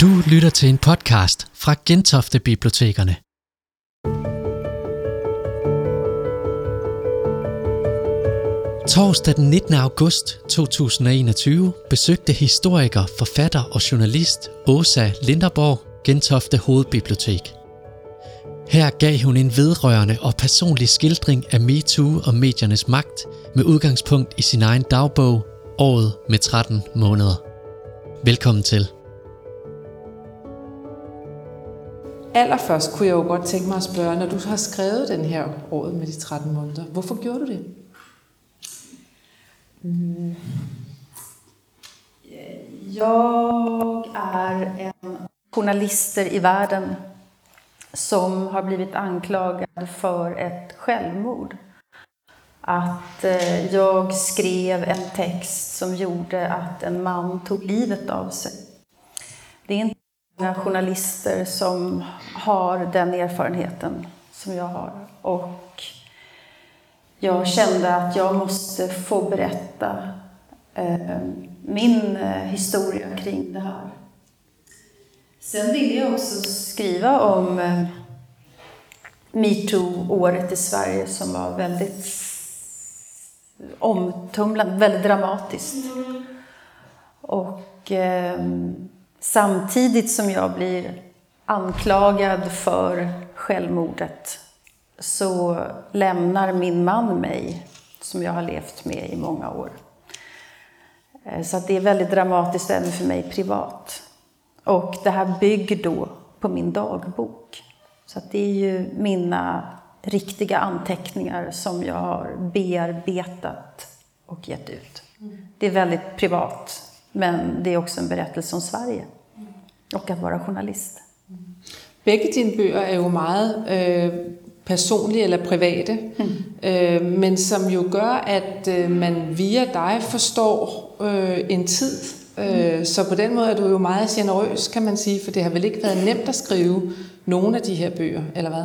Du lytter til en podcast fra Gentofte Bibliotekerne. Torsdag den 19. august 2021 besøgte historiker, forfatter og journalist Åsa Linderborg Gentofte Hovedbibliotek. Her gav hun en vedrørende og personlig skildring af MeToo og mediernes magt med udgangspunkt i sin egen dagbog, året med 13 måneder. Velkommen til. Allerførst kunne jeg jo godt tænke mig at spørge, når du har skrevet den her året med de 13 måneder, hvorfor gjorde du det? Mm. Jag är en journalister i världen som har blivit anklagad för ett självmord. Att eh, jag skrev en text som gjorde att en man tog livet av sig. Det är inte många journalister som har den erfarenheten som jag har. Och jag kände att jag måste få berätta eh, min eh, historia kring det här. Sen ville jag också skriva om eh, metoo-året i Sverige som var väldigt omtumlande, väldigt dramatiskt. Och eh, samtidigt som jag blir anklagad för självmordet så lämnar min man mig, som jag har levt med i många år. Eh, så att det är väldigt dramatiskt även för mig privat. Och det här bygger då på min dagbok. Så att det är ju mina riktiga anteckningar som jag har bearbetat och gett ut. Det är väldigt privat, men det är också en berättelse om Sverige och att vara journalist. Begge dine bøger er jo meget øh, personlige eller private, mm. øh, men som jo gør, at øh, man via dig forstår øh, en tid. Øh, så på den måde er du jo meget generøs, kan man sige, for det har vel ikke været nemt at skrive nogle af de her bøger, eller hvad?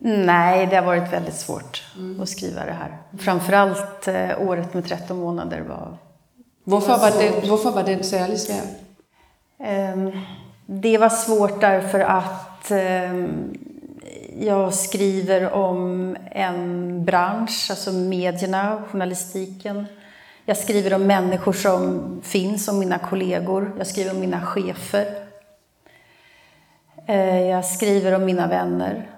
Nej, det har varit väldigt svårt mm. att skriva det här. Framförallt eh, året med 13 månader var... Hvorfor var, den, hvorfor var den særlig svær? Eh, det var svårt därför att eh, jag skriver om en bransch, alltså medierna, journalistiken. Jag skriver om människor som finns, om mina kollegor. Jag skriver om mina chefer. Eh, jag skriver om mina vänner.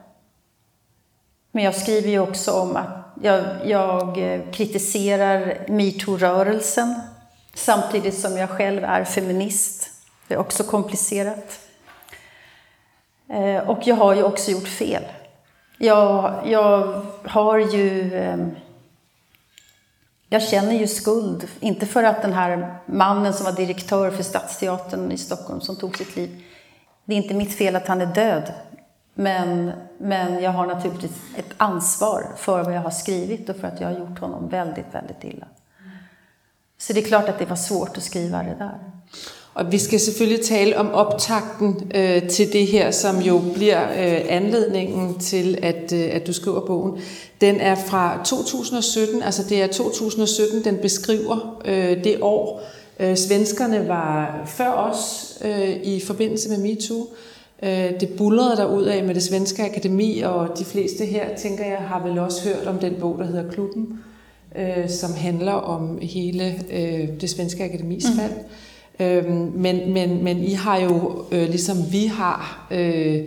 Men jag skriver ju också om att jag, jag kritiserar metoo-rörelsen samtidigt som jag själv är feminist. Det är också komplicerat. Eh, och jag har ju också gjort fel. Jag, jag har ju... Ehm, jag känner ju skuld, inte för att den här mannen som var direktör för Stadsteatern i Stockholm som tog sitt liv, det är inte mitt fel att han är död. Men, men jag har naturligtvis ett ansvar för vad jag har skrivit och för att jag har gjort honom väldigt, väldigt illa. Så det är klart att det var svårt att skriva det där. Och vi ska selvfølgelig tale om optakten øh, till det här som jo bliver øh, anledningen till att øh, at du skriver bogen. Den är från 2017, altså det är 2017, den beskriver øh, det år. Øh, svenskerne var før oss øh, i forbindelse med MeToo. Øh, det bullerede av ud af med det svenska akademi, och de flesta här, tänker jag har väl också hört om den bog, der hedder Klubben, øh, som handler om hele øh, det svenske akademis fald. Mm. Øhm, men, men, men I har jo, øh, ligesom vi har, øh,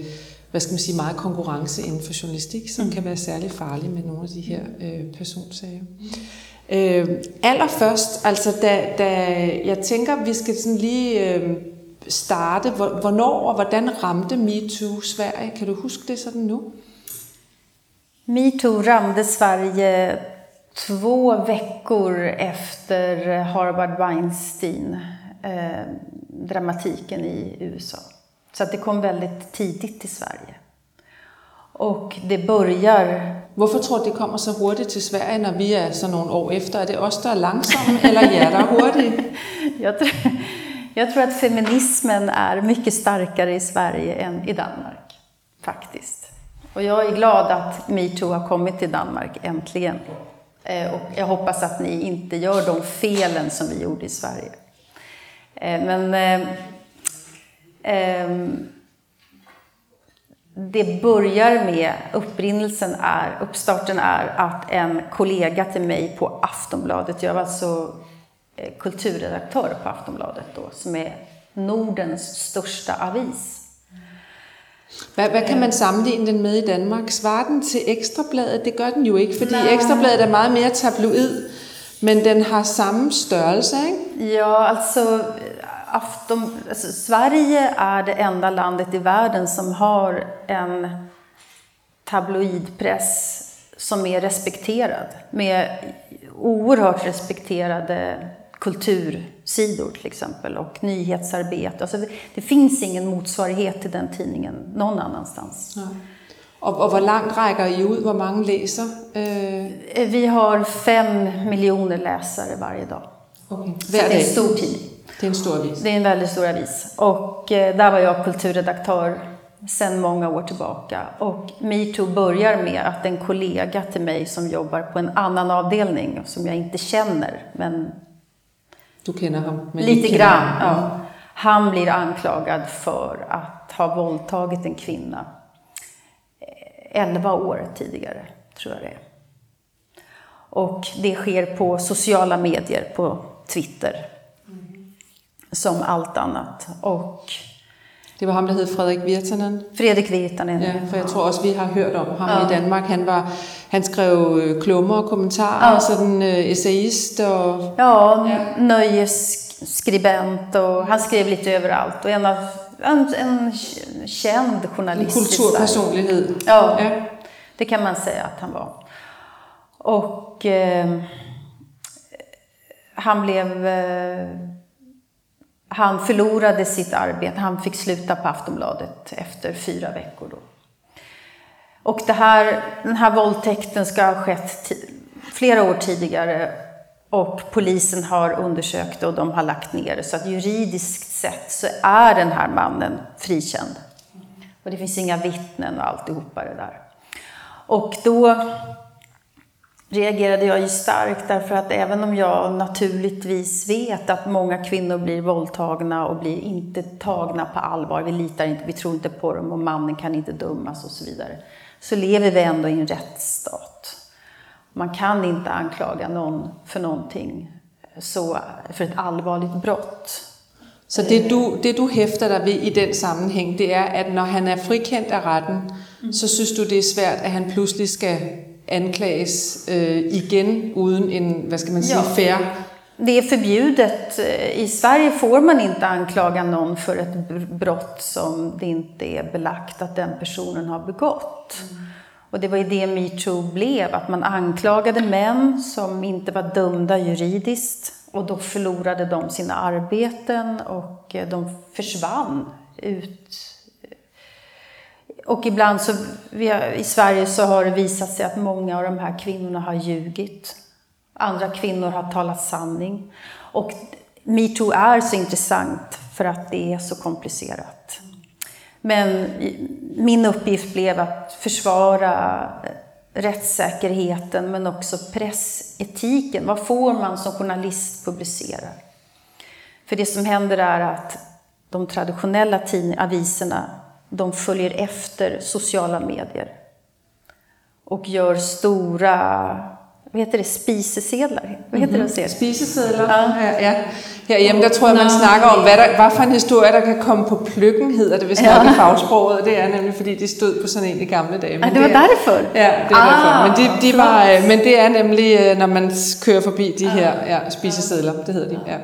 hvad skal man sige, meget konkurrence inden for journalistik, som mm. kan være særlig farlig med nogle af de her øh, personsager. Øh, allerførst, altså da, da jeg tænker, vi skal sådan lige øh, starte, hvornår og hvordan ramte MeToo Sverige? Kan du huske det sådan nu? MeToo ramte Sverige två veckor efter Harvard Weinstein eh, dramatiken i USA. Så att det kom väldigt tidigt till Sverige. Och det börjar... Varför tror du det kommer så hurtigt till Sverige när vi är så några år efter? Är det oss som är långsamma eller er der hurtigt? jag, tror, jag tror att feminismen är mycket starkare i Sverige än i Danmark, faktiskt. Och jag är glad att metoo har kommit till Danmark, äntligen. Eh, och jag hoppas att ni inte gör de felen som vi gjorde i Sverige. Eh, men eh, ehm, det börjar med, upprinnelsen är, uppstarten är att en kollega till mig på Aftonbladet, jag var alltså eh, kulturredaktör på Aftonbladet då, som är Nordens största avis. Hvad, hvad kan man sammenligne den med i Danmark? Svarer den til Ekstrabladet? Det gør den jo ikke, fordi Nej. Ekstrabladet er meget mere tabloid, men den har samme størrelse, ikke? Ja, alltså, Afton, alltså Sverige är det enda landet i världen som har en tabloidpress som är respekterad. Med oerhört respekterade kultursidor till exempel och nyhetsarbete. Alltså det, det, finns ingen motsvarighet till den tidningen någon annanstans. Ja. Och, och hur långt räcker I ut? Hur många läser? Eh... Vi har fem miljoner läsare varje dag. Okay. Så det är en stor tidning. Det är en stor avis. Det är en väldigt stor avis. Och eh, där var jag kulturredaktör sedan många år tillbaka. Och metoo börjar med att en kollega till mig som jobbar på en annan avdelning, som jag inte känner, men du känner honom? Lite grann, ja. Han blir anklagad för att ha våldtagit en kvinna 11 eh, år tidigare, tror jag det är. Och det sker på sociala medier, på Twitter, mm. som allt annat. Och det var ham, der hed Frederik Virtanen. Frederik Virtanen. Ja, for jeg tror også, vi har hørt om ham ja. i Danmark. Han, var, han skrev øh, klummer og kommentarer, ja. sådan uh, essayist og... Ja, ja. nöjesskribent och han skrev lite överallt. Och en, av, en, en känd journalist. En kulturpersonlighet. Ja, ja, det kan man säga att han var. Och eh, han blev... Eh, han förlorade sitt arbete, han fick sluta på Aftonbladet efter fyra veckor. Då. Och det här, den här våldtäkten ska ha skett flera år tidigare och polisen har undersökt det och de har lagt ner det. Så att juridiskt sett så är den här mannen frikänd. Och det finns inga vittnen och alltihopa det där. Och då reagerade jag ju starkt därför att även om jag naturligtvis vet att många kvinnor blir våldtagna och blir inte tagna på allvar, vi litar inte, vi tror inte på dem och mannen kan inte dömas och så vidare, så lever vi ändå i en rättsstat. Man kan inte anklaga någon för någonting, så, för ett allvarligt brott. Så det du, det du häftar dig vid i den sammanhang, det är att när han är frikänd av rätten, så syns du det är svårt att han plötsligt ska anklages øh, igen uden en, vad ska man säga, ja. fair det är förbjudet. I Sverige får man inte anklaga någon för ett brott som det inte är belagt att den personen har begått. Mm. Och det var ju det metoo blev, att man anklagade män som inte var dömda juridiskt och då förlorade de sina arbeten och de försvann ut och ibland så, har, i Sverige så har det visat sig att många av de här kvinnorna har ljugit. Andra kvinnor har talat sanning. Och metoo är så intressant för att det är så komplicerat. Men min uppgift blev att försvara rättssäkerheten men också pressetiken. Vad får man som journalist publicera? För det som händer är att de traditionella aviserna de följer efter sociala medier och gör stora vad heter det, spisesedlar? Vad heter mm -hmm. det? Spisesedlar? Ja. ja. Herhjemme, der tror jeg, man snakker om, hvad, der, hvad for en historie, der kan komme på pløkken, hedder det, hvis ja. nok i fagsproget. Det er nemlig, fordi de stod på sådan en i gamle dage. Men ah, det var det er, derfor? Ja, det var ah, derfor. Men, de, de var, øh, men det er nemlig, øh, når man kører forbi de her ja, spisesedler, det hedder de. Ja.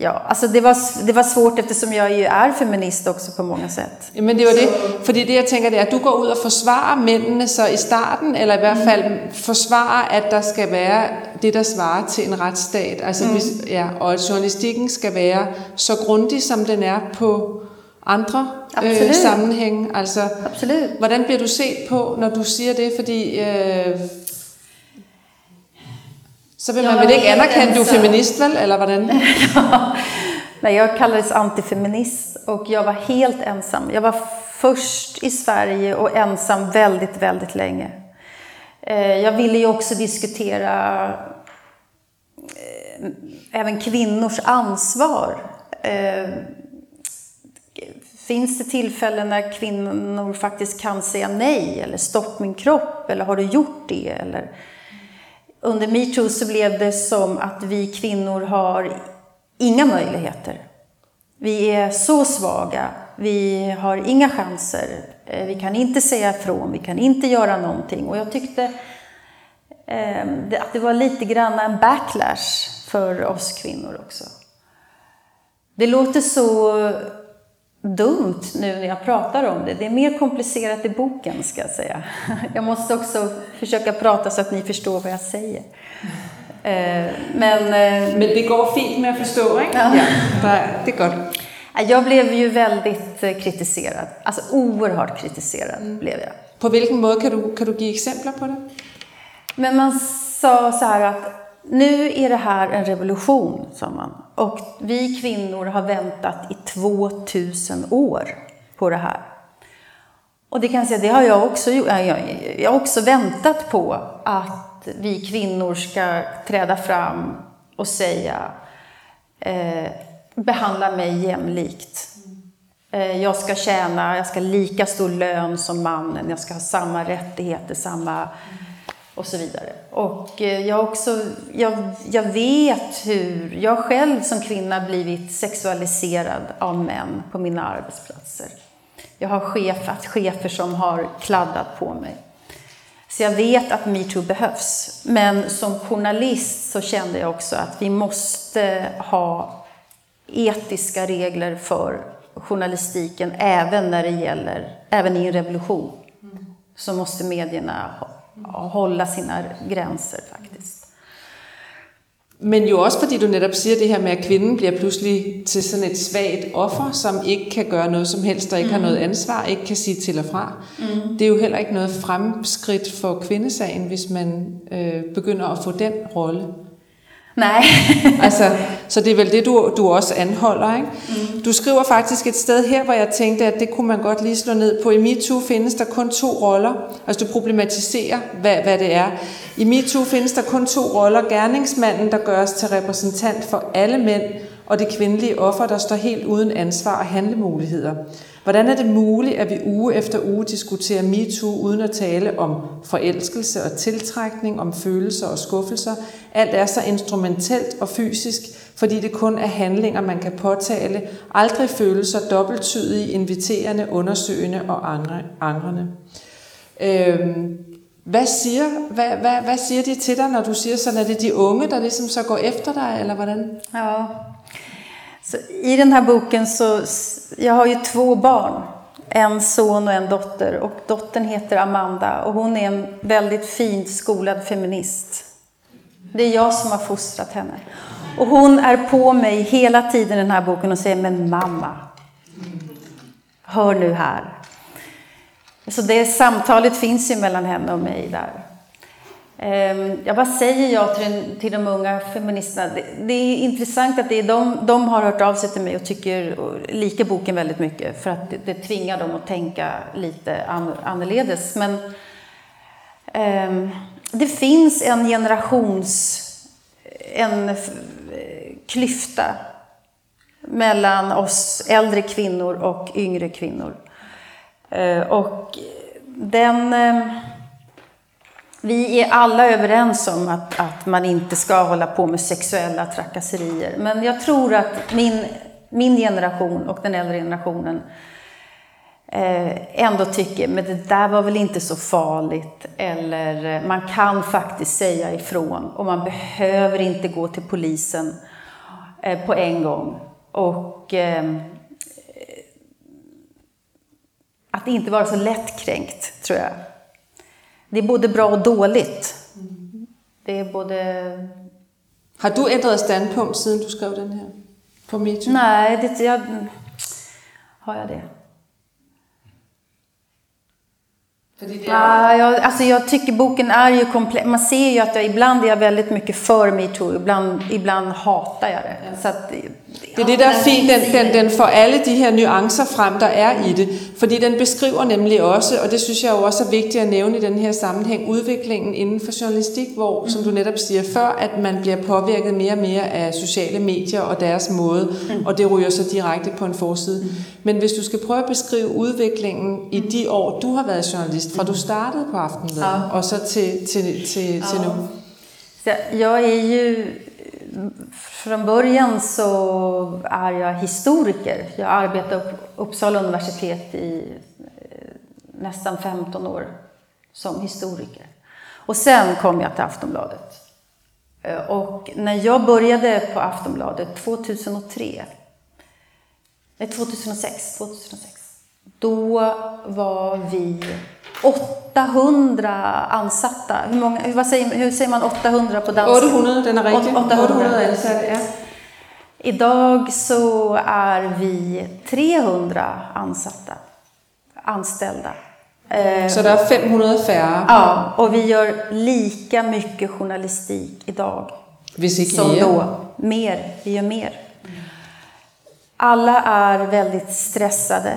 Ja, alltså det var, det var svårt eftersom jag ju är feminist också på många sätt. Ja, men det var det, för det jag tänker det är att du går ut och försvarar männen så i starten, eller i alla fall mm. försvarar att det ska vara det, där svarar till en rättsstat. Alltså, mm. ja, och att journalistiken ska vara så grundig som den är på andra äh, sammanhang. Alltså, Absolut. Hvordan blir du sett på, när du säger det? Fordi äh, så vill man väl inte anerkänna du är feminist väl, eller vad den? Nej, jag kallades antifeminist och jag var helt ensam. Jag var först i Sverige och ensam väldigt, väldigt länge. Eh, jag ville ju också diskutera eh, även kvinnors ansvar Eh, finns det tillfällen när kvinnor faktiskt kan säga nej eller stopp min kropp eller har du gjort det? Eller, under metoo så blev det som att vi kvinnor har inga möjligheter. Vi är så svaga, vi har inga chanser, eh, vi kan inte säga ifrån, vi kan inte göra någonting. Och jag tyckte eh, att det var lite grann en backlash för oss kvinnor också. Det låter så dumt nu när jag pratar om det. Det är mer komplicerat i boken, ska jag säga. Jag måste också försöka prata så att ni förstår vad jag säger. Eh, men, eh, Men det går fint med inte? Ja. ja det gott. Jag blev ju väldigt eh, kritiserad. Alltså oerhört kritiserad mm. blev jag. På vilken måte kan du, kan du ge exempel på det? Men man sa så här att nu är det här en revolution, sa man. Och vi kvinnor har väntat i 2000 år på det här. Och det kan jag säga, det har jag också gjort. Jag har också väntat på att vi kvinnor ska träda fram och säga eh, behandla mig jämlikt. Eh, jag ska tjäna, jag ska ha lika stor lön som mannen, jag ska ha samma rättigheter, samma och så vidare. Och eh, jag, också, jag, jag vet hur jag själv som kvinna blivit sexualiserad av män på mina arbetsplatser. Jag har chefat haft chefer som har kladdat på mig. Så jag vet att metoo behövs. Men som journalist så kände jag också att vi måste ha etiska regler för journalistiken även när det gäller, även i en revolution. Så måste medierna hålla sina gränser faktiskt. Men jo også fordi du netop siger det her med, at kvinden bliver pludselig til sådan et svagt offer, som ikke kan gøre noget som helst, og ikke mm. har noget ansvar, ikke kan sige til og fra. Mm. Det er jo heller ikke noget fremskridt for kvindesagen, hvis man øh, begynder at få den rolle. Nej. altså, så det er vel det, du, du også anholder, ikke? Mm. Du skriver faktisk et sted her, hvor jeg tænkte, at det kunne man godt lige slå ned på. I MeToo findes der kun to roller. Altså, du problematiserer, hvad, hvad det er. I MeToo findes der kun to roller. Gerningsmanden, der gøres til repræsentant for alle mænd, og det kvindelige offer, der står helt uden ansvar og handlemuligheder. Hvordan er det muligt, at vi uge efter uge diskuterer MeToo uden at tale om forelskelse og tiltrækning, om følelser og skuffelser? Alt er så instrumentelt og fysisk, fordi det kun er handlinger, man kan påtale. Aldrig følelser dobbelttydige, inviterende, undersøgende og andre, angrende. Øhm, hvad siger, hvad, hvad, hvad siger de til dig, når du siger sådan, er det de unge, der ligesom så går efter dig, eller hvordan? Ja, så I den här boken så, jag har ju två barn, en son och en dotter. Och dottern heter Amanda och hon är en väldigt fint skolad feminist. Det är jag som har fostrat henne. Och hon är på mig hela tiden i den här boken och säger, men mamma, hör nu här. Så det samtalet finns ju mellan henne och mig där. Ehm, jag bara vad säger jag till, till de unga feministerna? Det, det, är intressant att det är de, de har hört av sig till mig och tycker och lika boken väldigt mycket för att det, det tvingar dem att tänka lite an, annorledes. Men um, det finns en generations... en klyfta mellan oss äldre kvinnor och yngre kvinnor. Uh, och den... Uh, vi är alla överens om att, att man inte ska hålla på med sexuella trakasserier. Men jag tror att min, min generation och den äldre generationen eh, ändå tycker, men det där var väl inte så farligt. Eller eh, man kan faktiskt säga ifrån och man behöver inte gå till polisen eh, på en gång. Och eh, att inte vara så lättkränkt, tror jag. Det är både bra och dåligt. Det är både... Har du ändrat standpunkt sedan du skrev den här? På MeToo? Nej, det, jag, har jag det? Ja, jag, alltså jag tycker boken är ju komplex. Man ser ju att jag ibland är jag väldigt mycket för metoo, ibland, ibland hatar jag det. Ja. Så att, Det er det, der er fint. Den, den, den får alle de her nuancer frem, der er i det. Fordi den beskriver nemlig også, og det synes jeg jo også er vigtigt at nævne i den her sammenhæng, udviklingen inden for journalistik, hvor, som du netop siger før, at man bliver påvirket mere og mere af sociale medier og deres måde, og det ryger så direkte på en forside. Men hvis du skal prøve at beskrive udviklingen i de år, du har været journalist, fra du startede på Aftenbladet, Ja. og så til, til, til, til nu. Så jag är ju... Från början så är jag historiker. Jag arbetade på Uppsala universitet i eh, nästan 15 år som historiker. Och sen kom jag till Aftonbladet. Eh, och när jag började på Aftonbladet 2003, nej 2006, 2006, då var vi 800 ansatta. Hur, många, vad säger, hur säger man 800 på danska? 800, den er rigtig. 800. 800 ansatte, ja. Idag så är vi 300 ansatta, anställda. Eh, Så der er 500 færre, Ja, och vi gör lika mycket journalistik idag som mere. då. Mer, vi gör mer. Alla är väldigt stressade.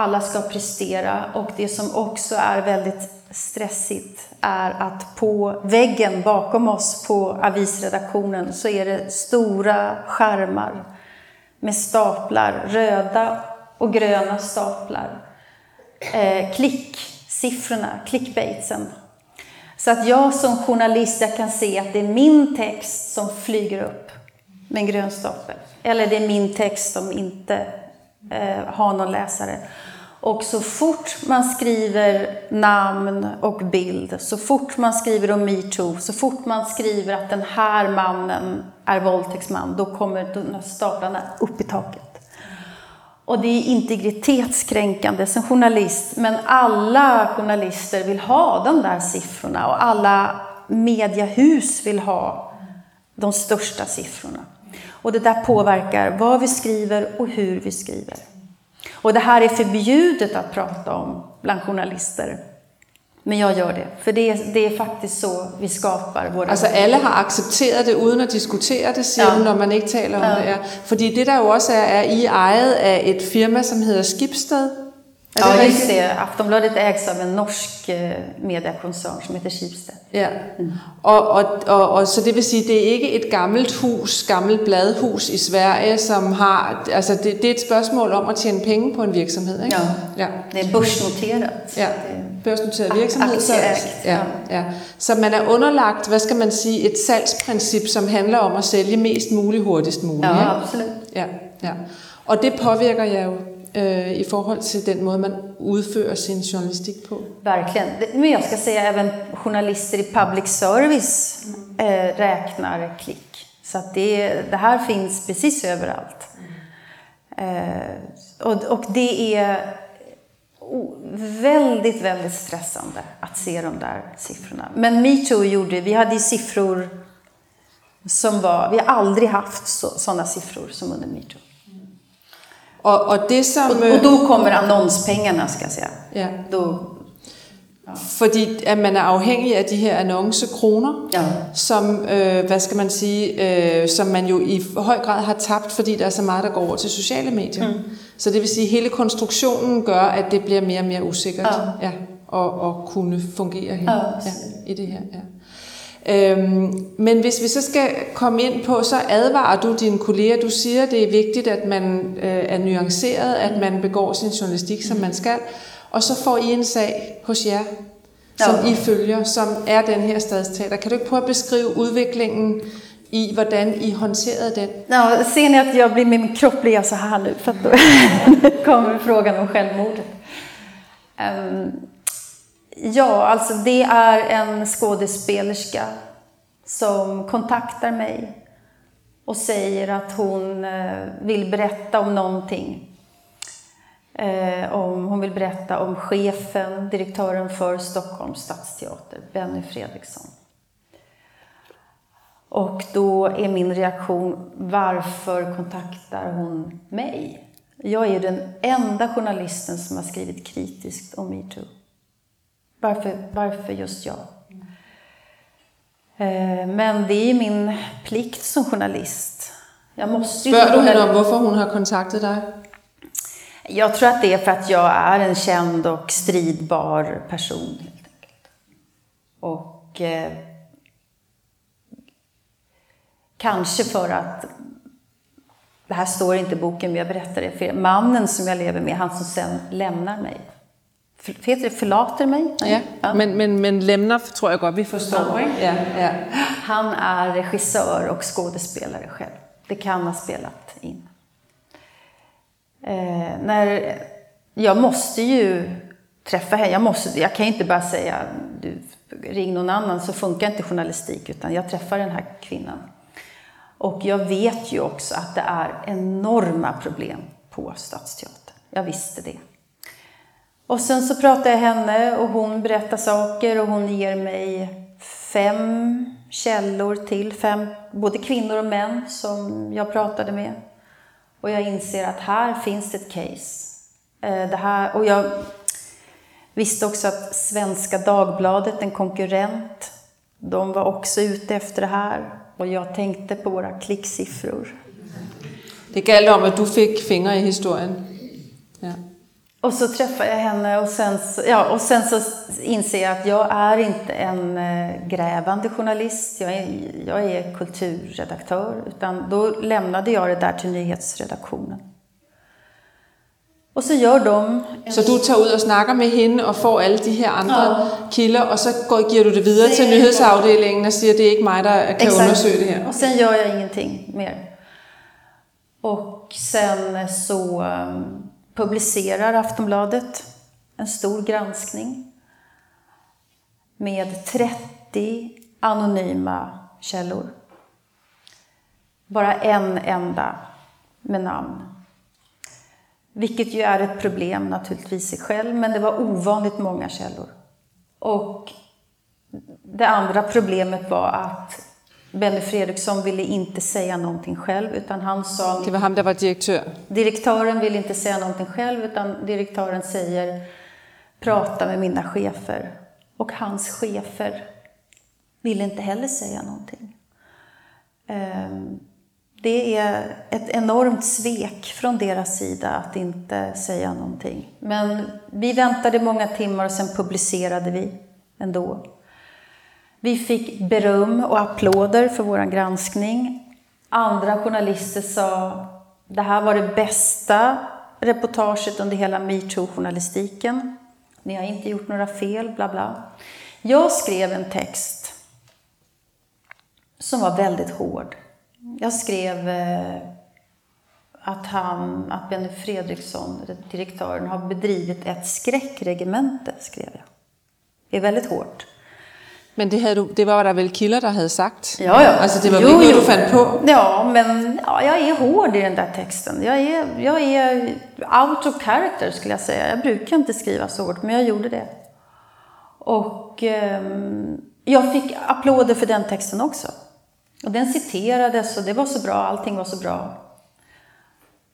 Alla ska prestera och det som också är väldigt stressigt är att på väggen bakom oss på avisredaktionen så är det stora skärmar med staplar, röda och gröna staplar. Eh, klicksiffrorna, clickbaitsen. Så att jag som journalist jag kan se att det är min text som flyger upp med en grön stapel. Eller det är min text som inte eh, har någon läsare. Och så fort man skriver namn och bild, så fort man skriver om metoo, så fort man skriver att den här mannen är våldtäktsman, då kommer staplarna upp i taket. Och det är integritetskränkande som journalist, men alla journalister vill ha de där siffrorna och alla mediehus vill ha de största siffrorna. Och det där påverkar vad vi skriver och hur vi skriver. Och det här är förbjudet att prata om bland journalister. Men jag gör det, för det är, det är faktiskt så vi skapar våra... Altså alle har accepteret det uden at diskutere det, siger Ja. når man ikke taler om Ja. det. Fordi det der jo også er, er I ejet af et firma, som hedder Skibsted. Ja, just det. Aftonbladet ägs av en norsk eh, mediekoncern som heter Schibsted. Ja. Og, og, og, og så det vil sige, det er ikke et gammelt hus, gammelt bladhus i Sverige, som har, altså det, det er et spørgsmål om at tjene penge på en virksomhed, ikke? Ja. ja. Det är börsnoterat. Ja, børsnoteret virksomhed. Så, ja, ja. så man er underlagt, hvad skal man sige, et salgsprincip, som handler om at sælge mest muligt hurtigst muligt. Ja, absolut. Ja, ja. Og det påvirker jeg jo øh, i forhold til den måde, man udfører sin journalistik på. Verkligen. Men jag ska säga även journalister i public service eh, räknar klick. Så att det, det här finns precis överallt. Eh, och, och det är väldigt, väldigt stressande att se de där siffrorna. Men metoo gjorde, vi hade ju siffror som var, vi har aldrig haft så, sådana siffror som under metoo. Og, og det som... Och, och då kommer annonspengarna ska jag säga. Ja, Då, fordi at man er afhængig af de her annoncekroner, ja. som, øh, hvad skal man sige, øh, som man jo i høj grad har tabt, fordi der er så meget, der går over til sociale medier. Mm. Så det vil sige, at hele konstruktionen gør, at det bliver mere og mere usikkert Ja. ja, at, at kunne fungere her, Ja. ja, i det her. Øhm, men hvis vi så skal komme ind på, så advarer du dine kolleger, du siger, det er vigtigt, at man øh, er nuanceret, at man begår sin journalistik, som man skal, og så får I en sag hos jer, som Ja. I følger, som er den her stadsteater. Kan du ikke prøve at beskrive udviklingen i, hvordan I håndterede den? Ja, ser ni att jag blir, min kropp blir så här nu för att då kommer frågan om självmordet. Ehm, ja, alltså det är en skådespelerska som kontaktar mig och säger att hon eh, vill berätta om någonting. Eh, om, hon vill berätta om chefen, direktören för Stockholms stadsteater, Benny Fredriksson. Och då är min reaktion, varför kontaktar hon mig? Jag är ju den enda journalisten som har skrivit kritiskt om metoo. Varför, varför just jag? Eh, Men det är min plikt som journalist Jag måste ju Spørger du hende om, hvorfor hun har kontaktet dig? Jag tror att det är för att jag är en känd och stridbar person helt enkelt. Och eh, kanske för att, det här står inte i boken men jag berättar det för er, mannen som jag lever med, han som sen lämnar mig. Heter det förlater mig? Ja, ja. Men, men, men lämnar tror jag godt, vi förstår. Ja, ja. Han är regissör och skådespelare själv. Det kan ha spelat in. Eh, när, jag måste ju träffa henne. Jag, måste, jag kan inte bara säga du, ring någon annan så funkar inte journalistik utan jag träffar den här kvinnan. Och jag vet ju också att det är enorma problem på Stadsteatern. Jag visste det. Och sen så pratar jag henne och hon berättar saker och hon ger mig fem källor till, fem, både kvinnor och män som jag pratade med. Och jag inser att här finns ett case. Eh, det här, och jag visste också att Svenska Dagbladet, en konkurrent, de var också ute efter det här. Och jag tänkte på våra klicksiffror. Det gällde om att du fick fingrar i historien. Och så träffar jag henne och sen, så, ja, och sen så inser jag att jag är inte en eh, grävande journalist, jag är, jag är kulturredaktör. Utan då lämnade jag det där till nyhetsredaktionen. Och så gör de... Så du tar ut och snackar med henne och får alla de här andra ja. kilder och så går, ger du det vidare till nyhetsavdelningen och säger att det är inte mig som kan Exakt. undersöka det här. Och sen gör jag ingenting mer. Och sen så um, publicerar Aftonbladet en stor granskning med 30 anonyma källor. Bara en enda med namn. Vilket ju är ett problem naturligtvis i själv, men det var ovanligt många källor. Och det andra problemet var att Benny Fredriksson ville inte säga någonting själv, utan han sa... Det var han, det var direktör? Direktören ville inte säga någonting själv, utan direktören säger prata med mina chefer. Och hans chefer ville inte heller säga någonting. Ehm, det är ett enormt svek från deras sida att inte säga någonting. Men vi väntade många timmar och sen publicerade vi ändå. Vi fick beröm och applåder för vår granskning. Andra journalister sa det här var det bästa reportaget under hela metoo-journalistiken. Ni har inte gjort några fel, bla bla. Jag skrev en text som var väldigt hård. Jag skrev eh, att, han, att Benny Fredriksson, direktören, har bedrivit ett skräckregemente, skrev jag. Det är väldigt hårt. Men det, havde du, det var der väl killar som hade sagt? Ja, ja. Alltså det var jo, inte du fann på? Ja, men ja, jag är hård i den där texten. Jag är, jag är out of character skulle jag säga. Jag brukar inte skriva så hårt, men jag gjorde det. Och eh, jag fick applåder för den texten också. Och den citerades och det var så bra, allting var så bra.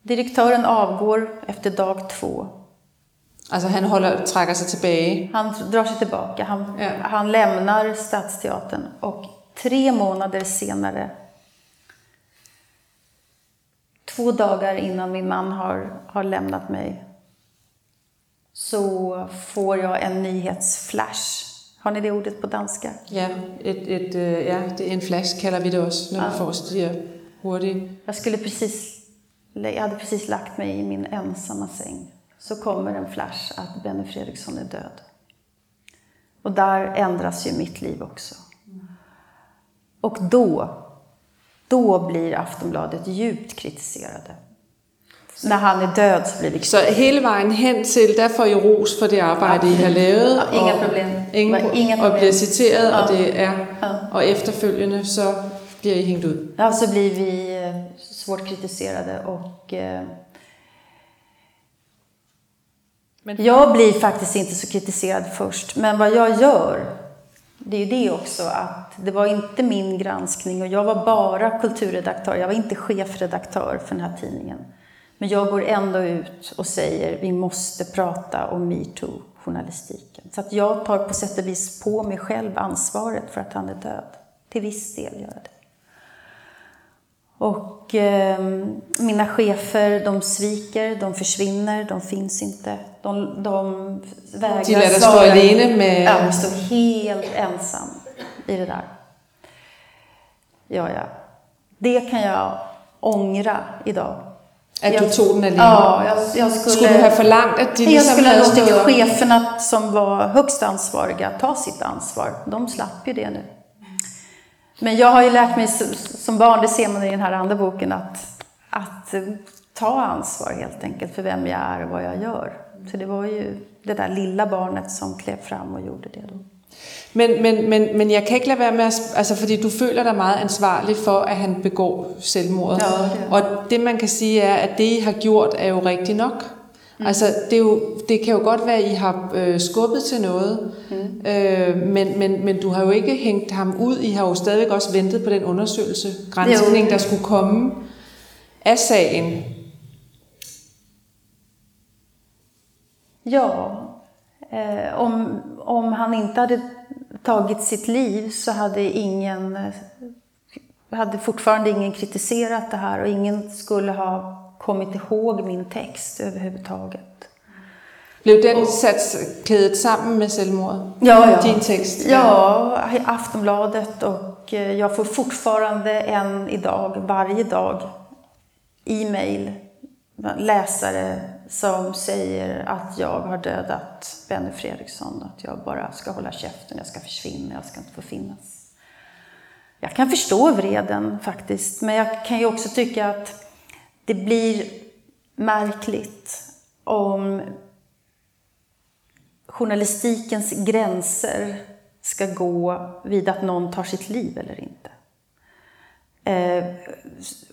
Direktören avgår efter dag två. Alltså han håller, träcker sig tillbaka? Han drar sig tillbaka. Han, ja. han lämnar Stadsteatern och tre månader senare, två dagar innan min man har, har lämnat mig, så får jag en nyhetsflash har ni det ordet på danska? Ja, ett, ett, øh, ja det är en flash kallar vi det också när ja. vi får så hurtigt. Jag, skulle precis, jag hade precis lagt mig i min ensamma säng. Så kommer en flash att Benny Fredriksson är död. Och där ändras ju mitt liv också. Och då, då blir Aftonbladet djupt kritiserade. När han är död så blir vi Så hela vägen hen till, där får ju ros för det arbete I har lavet. Ja, inga problem. Ingen, inga problem. Och blir citeret, ja. och det är, och efterföljande så blir I hängt ut. Ja, så blir vi eh, svårt kritiserade och eh, men... Jag blir faktiskt inte så kritiserad först, men vad jag gör, det är ju det också att det var inte min granskning och jag var bara kulturredaktör, jag var inte chefredaktör för den här tidningen. Men jag går ändå ut och säger vi måste prata om metoo-journalistiken. Så att jag tar på sätt och vis på mig själv ansvaret för att han är död. Till viss del gör jag det. Och eh, mina chefer, de sviker, de försvinner, de finns inte. De, de vägrar De lär dig stå alene med... Ja, jag helt ensam i det där. Ja, ja. Det kan jag ångra idag. Att jag, du tog den alene? Ja, jag, jag skulle... Skulle du ha förlangt att Jag skulle ha låtit cheferna som var högst ansvariga ta sitt ansvar. De slapp ju det nu. Men jag har ju lärt mig som barn, det ser man i den här andra boken, att, att ta ansvar helt enkelt för vem jag är och vad jag gör. Så det var ju det där lilla barnet som klev fram och gjorde det då. Men, men, men, men jeg kan ikke lade være med at... Altså, fordi du føler dig meget ansvarlig for, at han begår selvmordet. Ja, det er. Og det man kan sige er, at det I har gjort er jo rigtigt nok. Mm. Altså, det, er jo, det kan jo godt være, at I har øh, skubbet til noget, mm. øh, men, men, men du har jo ikke hængt ham ud. I har jo stadigvæk også ventet på den undersøgelse, grænsning, Jo. der skulle komme af sagen. Ja, eh, om, om han inte hade tagit sitt liv så hade ingen eh, hade fortfarande ingen kritiserat det här och ingen skulle ha kommit ihåg min text överhuvudtaget. Blev den kædet sammen med selvmordet? Ja, ja. Din tekst? Ja, i Aftonbladet och eh, jag får fortfarande än idag, varje dag, e-mail, läsare som säger att jag har dödat Benny Fredriksson, att jag bara ska hålla käften, jag ska försvinna, jag ska inte få finnas. Jag kan förstå vreden faktiskt, men jag kan ju också tycka att det blir märkligt om journalistikens gränser ska gå vid att någon tar sitt liv eller inte. Eh,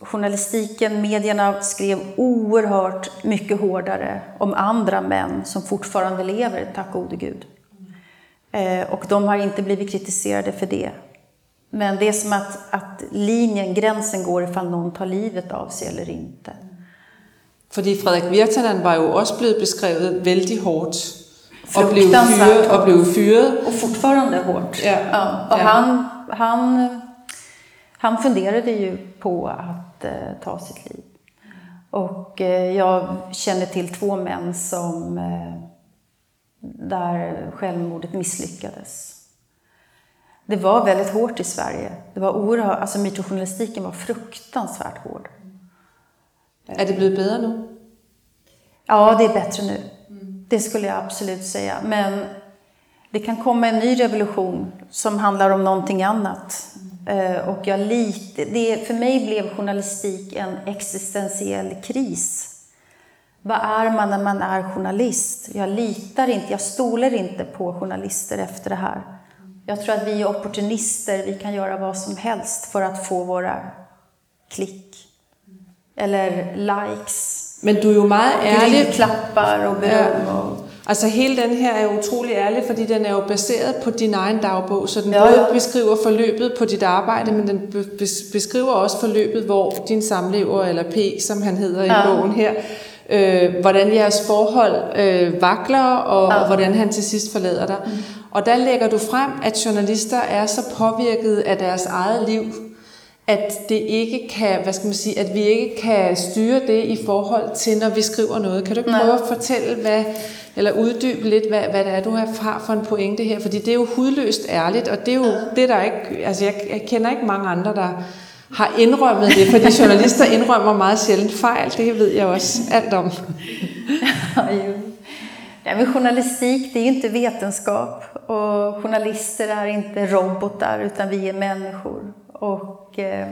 journalistiken, medierna skrev oerhört mycket hårdare om andra män som fortfarande lever, tack gode gud. Eh, och de har inte blivit kritiserade för det. Men det är som att, att linjen, gränsen går ifall någon tar livet av sig eller inte. Fordi Frederik Virtanen var jo også blevet beskrevet vældig hårdt. Og blev, fyret, hårdt. blev fyret. Och fortfarande hårt. Ja. och Ja. Han, han, han funderade ju på att eh, ta sitt liv. Och eh, jag känner till två män som eh, där självmordet misslyckades. Det var väldigt hårt i Sverige. Det var oerhört, alltså metoo-journalistiken var fruktansvärt hård. Er det blevet bedre nu? Ja, det är bättre nu. Det skulle jag absolut säga. Men det kan komma en ny revolution som handlar om någonting annat. Eh, Och jag lite, det, för mig blev journalistik en existentiell kris. Vad är man när man är journalist? Jag litar inte, jag stolar inte på journalister efter det här. Jag tror att vi är opportunister, vi kan göra vad som helst för att få våra klick. Eller likes. Men du er jo meget ærlig. Klappar och beröm. Och, Altså hele den her er utrolig ærlig, fordi den er jo baseret på din egen dagbog, så den Ja, både ja. beskriver forløbet på dit arbejde, men den be- bes- beskriver også forløbet, hvor din samlever, eller P, som han hedder i Ja. bogen her, øh, hvordan jeres forhold øh, vakler, og, Ja. og hvordan han til sidst forlader dig. Og der lægger du frem, at journalister er så påvirket af deres eget liv, at det ikke kan, hvad skal man sige, at vi ikke kan styre det i forhold til, når vi skriver noget. Kan du ikke Nej. prøve at fortælle, hvad, eller uddybe lidt, hvad, hvad det er, du har for en pointe her? Fordi det er jo hudløst ærligt, og det er jo det, der ikke, altså jeg, jeg kender ikke mange andre, der har indrømmet det, fordi journalister indrømmer meget sjældent fejl, det ved jeg også alt om. Ja. Nej, men journalistik, det är ju inte vetenskap och journalister är inte robotar utan vi är människor. Och eh,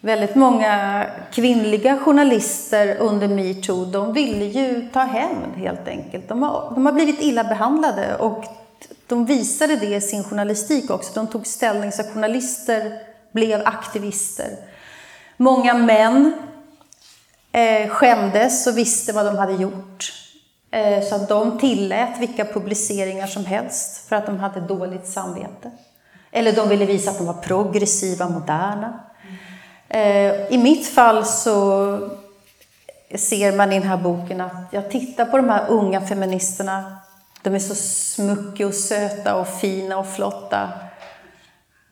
väldigt många kvinnliga journalister under metoo, de ville ju ta hämnd helt enkelt. De har, de har blivit illa behandlade och de visade det i sin journalistik också. De tog ställning så att journalister blev aktivister. Många män eh, skämdes och visste vad de hade gjort. Eh, så att de tillät vilka publiceringar som helst för att de hade dåligt samvete. Eller de ville visa att de var progressiva, moderna. Eh, I mitt fall så ser man i den här boken att jag tittar på de här unga feministerna. De är så smuckiga och söta och fina och flotta.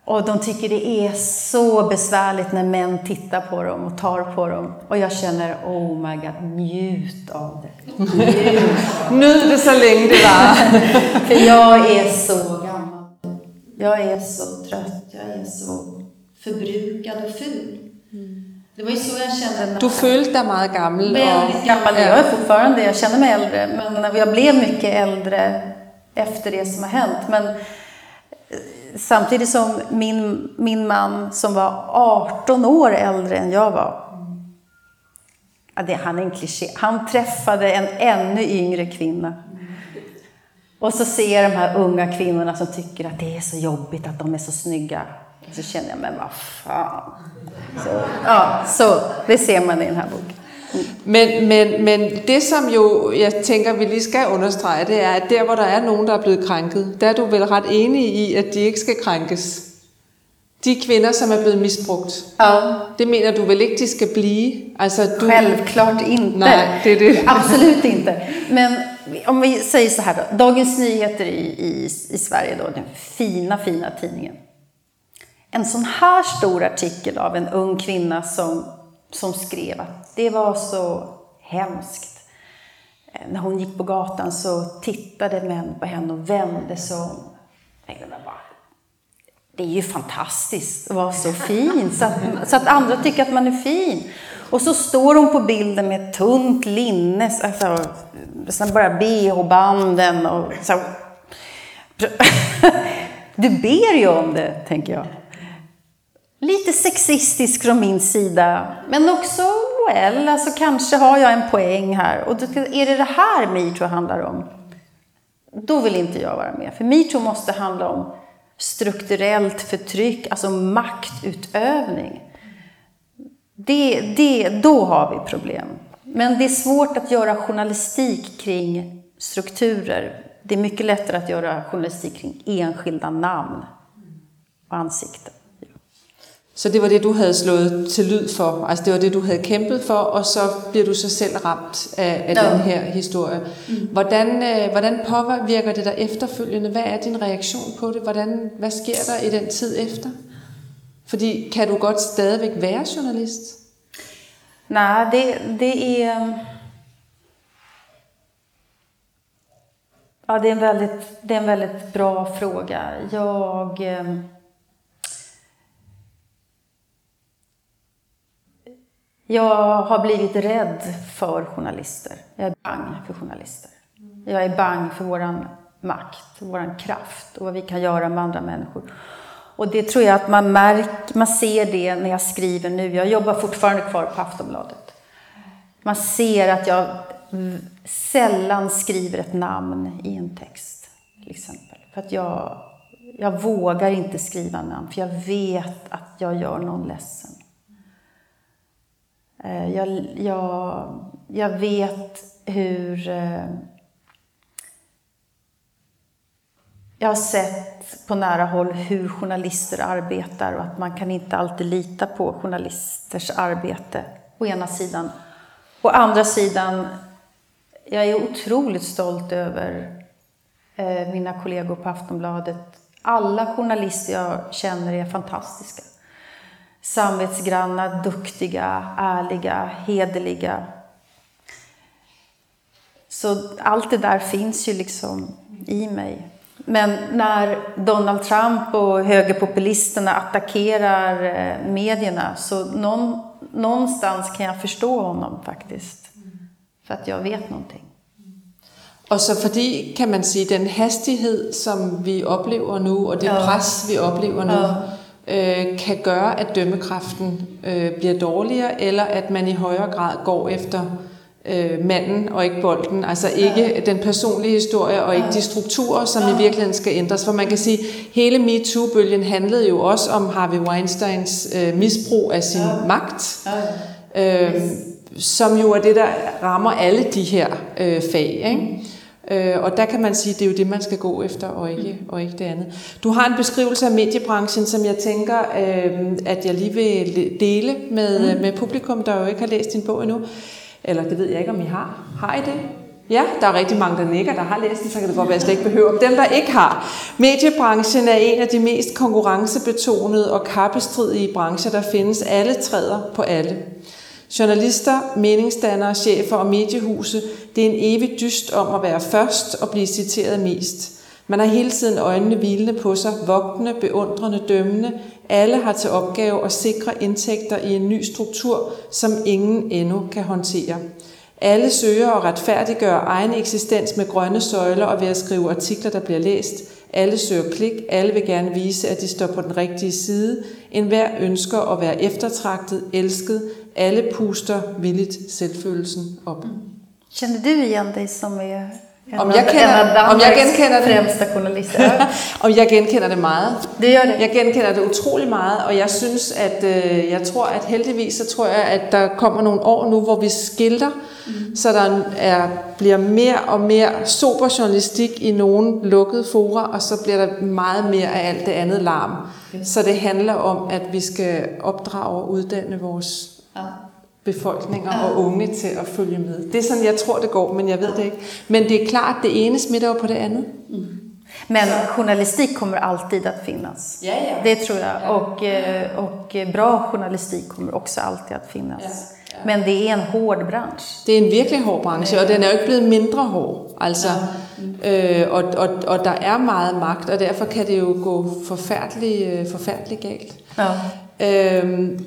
Och de tycker det är så besvärligt när män tittar på dem och tar på dem. Och jag känner, oh my god, njut av det. Nyd det så länge det var. För jag är så gammal. Jag är så trött. Jag är så förbrukad och ful. Det var ju så jag kände. När Du følte dig meget gammel. Väldigt gammal. Jag är fortfarande, jag känner mig äldre. Men jag blev mycket äldre efter det som har hänt. Men samtidigt som min, min man som var 18 år äldre än jag var. Ja, det, han är en kliché. Han träffade en ännu yngre kvinna. Och så ser jag de här unga kvinnorna som tycker att det är så jobbigt att de är så snygga. Och så känner jag, men vad fan. Så, ja, så det ser man i den här boken. Men, men, men det som jo, jeg tænker, vi lige skal understrege, det er, at der hvor der er nogen, der er blevet krænket, der er du vel ret enig i, at de ikke skal krænkes. De kvinder, som er blevet misbrugt. Ja. Det mener du vel ikke, de skal blive? Altså, du, Självklart inte. Nej, det är det. Absolut inte. Men om vi säger så här då. Dagens Nyheter i, i, i Sverige då, den fina, fina tidningen. En sån här stor artikel av en ung kvinna som, som skrev att det var så hemskt. Eh, när hon gick på gatan så tittade män på henne och vände sig om. Det är ju fantastiskt att vara så fin, så att, så att andra tycker att man är fin. Och så står hon på bilden med ett tunt linne, alltså, sen bara bh-banden och så. Du ber ju om det, tänker jag. Lite sexistisk från min sida, men också, well, alltså kanske har jag en poäng här. Och är det det här metoo handlar om? Då vill inte jag vara med. För metoo måste handla om strukturellt förtryck, alltså maktutövning. Det, det, då har vi problem. Men det är svårt att göra journalistik kring strukturer. Det är mycket lättare att göra journalistik kring enskilda namn och ansikten. Så det var det, du havde slået til lyd for. Altså det var det, du havde kæmpet for, og så bliver du så selv ramt af, af den her historie. Hvordan, øh, hvordan påvirker det dig efterfølgende? Hvad er din reaktion på det? Hvordan, hvad sker der i den tid efter? Fordi kan du godt stadigvæk være journalist? Nej, det, det är... Ja, det är, en väldigt, det är en väldigt bra fråga. Jag... eh, Jag har blivit rädd för journalister. Jag är bang för journalister. Jag är bang för våran makt, våran kraft och vad vi kan göra med andra människor. Och det tror jag att man märker, man ser det när jag skriver nu. Jag jobbar fortfarande kvar på Aftonbladet. Man ser att jag sällan skriver ett namn i en text, till exempel. För att jag, jag vågar inte skriva namn, för jag vet att jag gör någon ledsen. Eh, jag, jag, jag vet hur... Eh, jag har sett på nära håll hur journalister arbetar och att man kan inte alltid lita på journalisters arbete, å ena sidan. Å andra sidan, jag är otroligt stolt över eh, mina kollegor på Aftonbladet. Alla journalister jag känner är fantastiska. Samvetsgranna, duktiga, ärliga, hederliga. Så allt det där finns ju liksom i mig. Men när Donald Trump och högerpopulisterna attackerar eh, medierna så någon, någonstans kan jag förstå honom faktiskt. För att jag vet någonting. Og så fordi, kan man sige, den hastighed, som vi oplever nu, og det Ja. pres, vi oplever nu, øh, kan gøre, at dømmekraften øh, bliver dårligere, eller at man i højere grad går efter øh, manden og ikke bolden. Altså ikke den personlige historie, og ikke de strukturer, som i virkeligheden skal ændres. For man kan sige, hele MeToo-bølgen handlede jo også om Harvey Weinsteins øh, misbrug af sin magt. Øh, som jo er det, der rammer alle de her øh, fag. Ikke? Øh, og der kan man sige, at det er jo det, man skal gå efter, og ikke, og ikke det andet. Du har en beskrivelse af mediebranchen, som jeg tænker, øh, at jeg lige vil dele med, mm. med publikum, der jo ikke har læst din bog endnu. Eller det ved jeg ikke, om I har. Har I det? Ja, der er rigtig mange, der nikker, der har læst den, så kan det godt være, at jeg slet ikke behøver. Dem, der ikke har. Mediebranchen er en af de mest konkurrencebetonede og kappestridige brancher, der findes. Alle træder på alle. Journalister, meningsdannere, chefer og mediehuse, det er en evig dyst om at være først og blive citeret mest. Man har hele tiden øjnene hvilende på sig, vogtende, beundrende, dømmende. Alle har til opgave at sikre indtægter i en ny struktur, som ingen endnu kan håndtere. Alle søger at retfærdiggøre egen eksistens med grønne søjler og ved at skrive artikler, der bliver læst. Alle søger klik, alle vil gerne vise, at de står på den rigtige side. En hver ønsker at være eftertragtet, elsket. Alle puster villigt selvfølelsen op. Känner du igen dig som är en Om av, jag känner- av om jag genkender det? främsta journalister? Og jeg genkender det meget. Du gör det? Jeg genkender det utrolig meget, og jeg synes, at øh, jeg tror, at heldigvis, så tror jeg, at der kommer nogle år nu, hvor vi skilter, mm. så der er, bliver mere og mere sober journalistik i nogle lukkede fora, og så bliver der meget mere af alt det andet larm. Så det handler om, at vi skal opdrage og uddanne vores. Befolkninger og unge til at følge med. Det er sådan, jeg tror, det går, men jeg ved det ikke. Men det er klart, det ene smitter jo på det andet. Men journalistik kommer alltid att finnas. Ja, ja. Det tror jag. Och, eh, och bra journalistik kommer också alltid att finnas. Men det är en hård bransch. Det er en virkelig hård branche, og den er jo ikke blevet mindre hård. Altså, øh, og, og, og der er meget magt, og derfor kan det jo gå forfærdeligt, øh, forfærdeligt galt. Ja.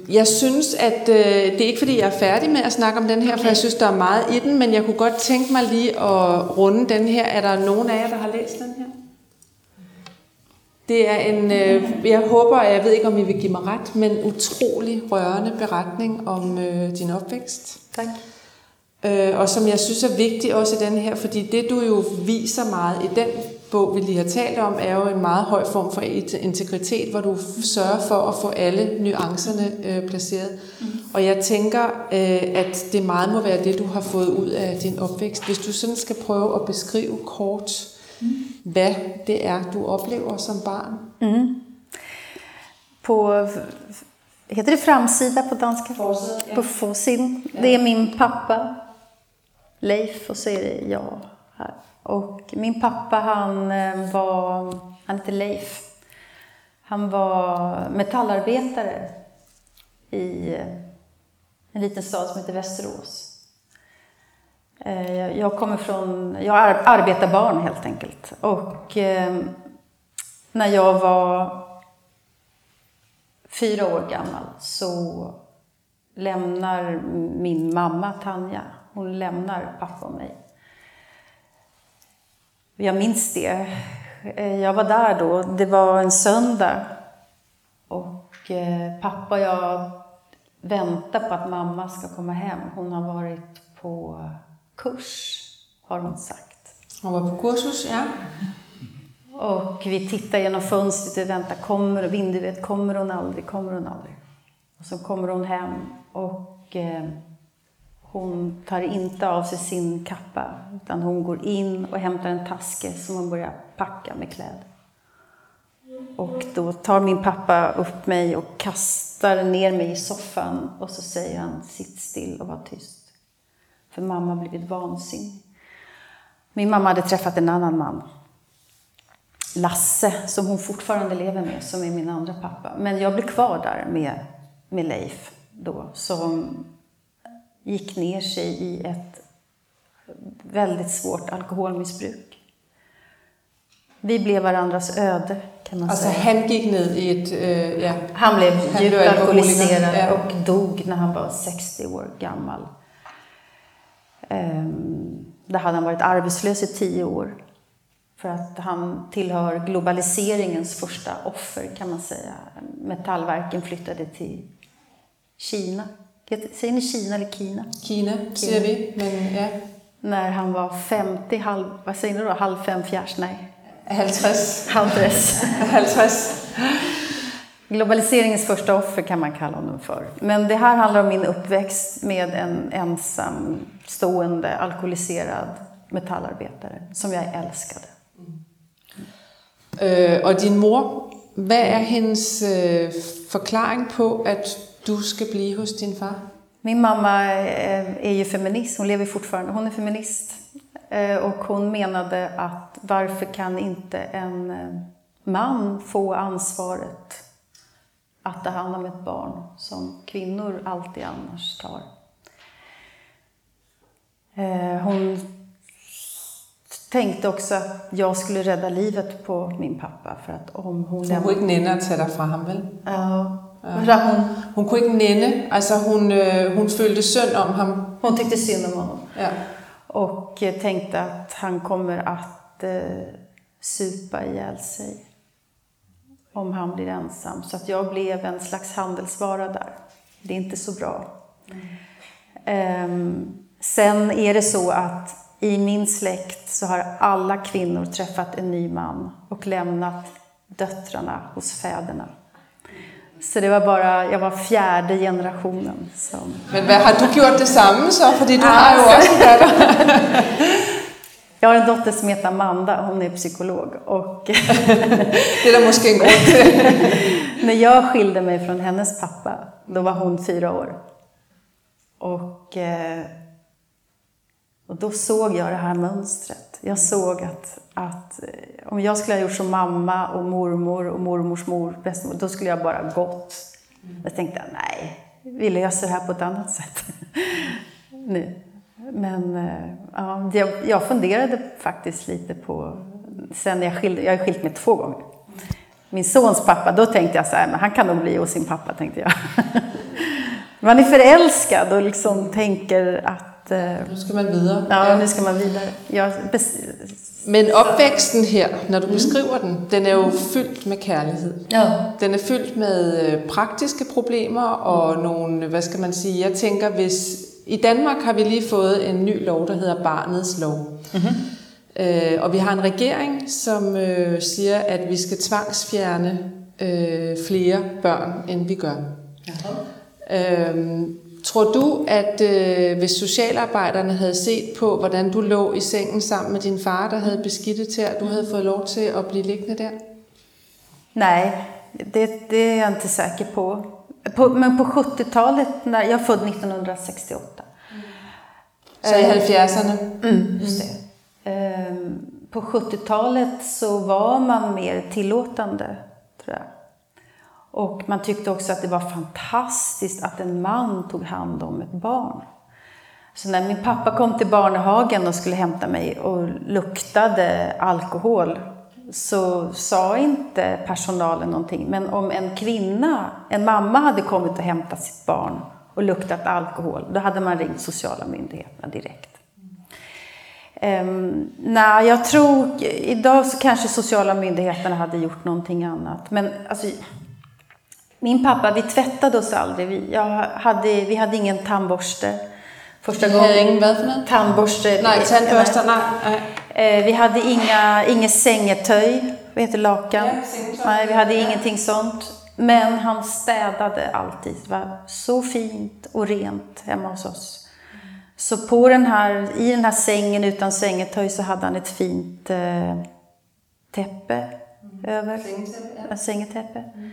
Jeg synes, at øh, det er ikke fordi, jeg er færdig med at snakke om den her, for jeg synes, der er meget i den, men jeg kunne godt tænke mig lige at runde den her. Er der nogen af jer, der har læst den her? Det er en, øh, jeg håber, og jeg ved ikke, om I vil give mig ret, men utrolig rørende beretning om øh, din opvækst. Tack. Øh, og som jeg synes er vigtigt også i den her, fordi det du jo viser meget i den bog, vi lige har talt om, er jo en meget høj form for integritet, hvor du sørger for at få alle nuancerne øh, placeret. Mm. Og jeg tænker, øh, at det meget må være det, du har fået ud af din opvækst. Hvis du sådan skal prøve at beskrive kort, mm. hvad det er, du oplever som barn. På, heter det framsida på danska? På fåsin. Det är min pappa, Leif, och så är det jag här. Och min pappa han eh, var, han hette Leif. Han var metallarbetare i en liten stad som heter Västerås. Eh, jag- kommer från, jag är arbetarbarn helt enkelt. Och eh, när jag var fyra år gammal så lämnar min mamma Tanja, hon lämnar pappa och mig. Jag minns det. Eh, Jag var där då, det var en söndag. Och eh, pappa och jag väntar på att mamma ska komma hem. Hon har varit på kurs, har hon sagt. Og var på kursus, ja. Och vi tittar genom fönstret och väntar, kommer vinduet, kommer hon aldrig, kommer hon aldrig? Och så kommer hon hem och eh, hon tar inte av sig sin kappa, utan hon går in och hämtar en taske som hon börjar packa med kläder. Och då tar min pappa upp mig och kastar ner mig i soffan och så säger han, sitt still och var tyst. För mamma har blivit vansinnig. Min mamma hade träffat en annan man. Lasse, som hon fortfarande lever med, som är min andra pappa. Men jag blev kvar där med, med Leif då, som gick ner sig i ett väldigt svårt alkoholmissbruk. Vi blev varandras öde, kan man Altså säga. han gik ned i et, øh, ja, Han blev Han djupt alkoholiserad ja. och dog när han var 60 år gammal. Ehm, Där hade han varit arbetslös i 10 år. För att han tillhör globaliseringens första offer kan man säga. Metallverken flyttade till Kina. Säger ni Kina eller Kina? Kina, siger vi, men ja, När han var 50, halv, vad säger ni då? Halv fem fjärs? Nej, 50, halv tres. 50. Globaliseringens första offer kan man kalla honom för. Men det här handlar om min uppväxt med en ensam, stående, alkoholiserad metallarbetare som jag älskade. Øh, og din mor, hvad er hendes øh, forklaring på, at du skal blive hos din far? Min mamma eh, är ju feminist, hon lever fortfarande, hon är feminist. Eh, och hon menade att varför kan inte en eh, man få ansvaret att ta hand om ett barn som kvinnor alltid annars tar. Hon tänkte också att jag skulle rädda livet på min pappa för att om hon... Hon kunne ikke nænde at tage dig fra Ja. Hon, hon kunne ikke nænde, alltså hon, øh, hon følte synd om ham. Hon tyckte synd om honom. Ja. Och tänkte att han kommer att eh, supa ihjäl sig om han blir ensam. Så att jag blev en slags handelsvara där. Det är inte så bra. Mm. sen är det så att i min släkt så har alla kvinnor träffat en ny man och lämnat döttrarna hos fäderna. Så det var bara, jag var fjärde generationen som... Men vad, har du gjort detsamma så? För du har ju också Jag har en dotter som heter Amanda, hon är psykolog. Och det är måske en grund När jag skilde mig från hennes pappa, då var hon fyra år. Och, eh, och då såg jag det här mönstret. Jag såg att, att eh, om jag skulle ha gjort som mamma och mormor och mormors mor, bästmor, då skulle jag bara gått. Jag tänkte, nej, vi löser det här på ett annat sätt nu. Men eh, ja, jag, jag funderade faktiskt lite på, sen jag skilde, jag har skilt mig två gånger. Min sons pappa, då tänkte jag så här, men han kan nog bli hos sin pappa, tänkte jag. Man är förälskad och liksom tänker att... Eh, nu ska man vidare. Ja, nu ska man vidare. Jag, men uppväxten här, när du mm. beskriver den, den är ju fylld med kärlek. Ja. Den är fylld med øh, praktiska problem och mm. någon, vad ska man säga, jag tänker, hvis i Danmark har vi lige fået en ny lov, der hedder Barnets Lov. Mm-hmm. Øh, og vi har en regering, som øh, siger, at vi skal tvangsfjerne øh, flere børn, end vi gør. Øhm, tror du, at øh, hvis socialarbejderne havde set på, hvordan du lå i sengen sammen med din far, der havde beskidtet til, at du havde fået lov til at blive liggende der? Nej, det, det är jag inte säker på. På, men på 70-talet, när, jag är född 1968. Mm. Så i 70-arna? Mm, just det. Mm. På 70-talet så var man mer tillåtande. Och man tyckte också att det var fantastiskt att en man tog hand om ett barn. Så när min pappa kom till barnhagen och skulle hämta mig och luktade alkohol så sa inte personalen någonting. Men om en kvinna, en mamma hade kommit och hämtat sitt barn och luktat alkohol, då hade man ringt sociala myndigheterna direkt. Um, nej, jag tror, idag så kanske sociala myndigheterna hade gjort någonting annat. Men alltså, min pappa, vi tvättade oss aldrig. Vi, hade, vi hade ingen tandborste. Första gången. Tandborste. Nej, tandborste, nej. Eh, vi hade inga, inget sängetöj, vad heter lakan? Ja, Nej, vi hade ingenting sånt. Men han städade alltid. Det var så fint och rent hemma hos oss. Så på den här, i den här sängen utan sängetöj så hade han ett fint eh, täppe mm. över. Sängetäppe. Sängetäppe. Mm.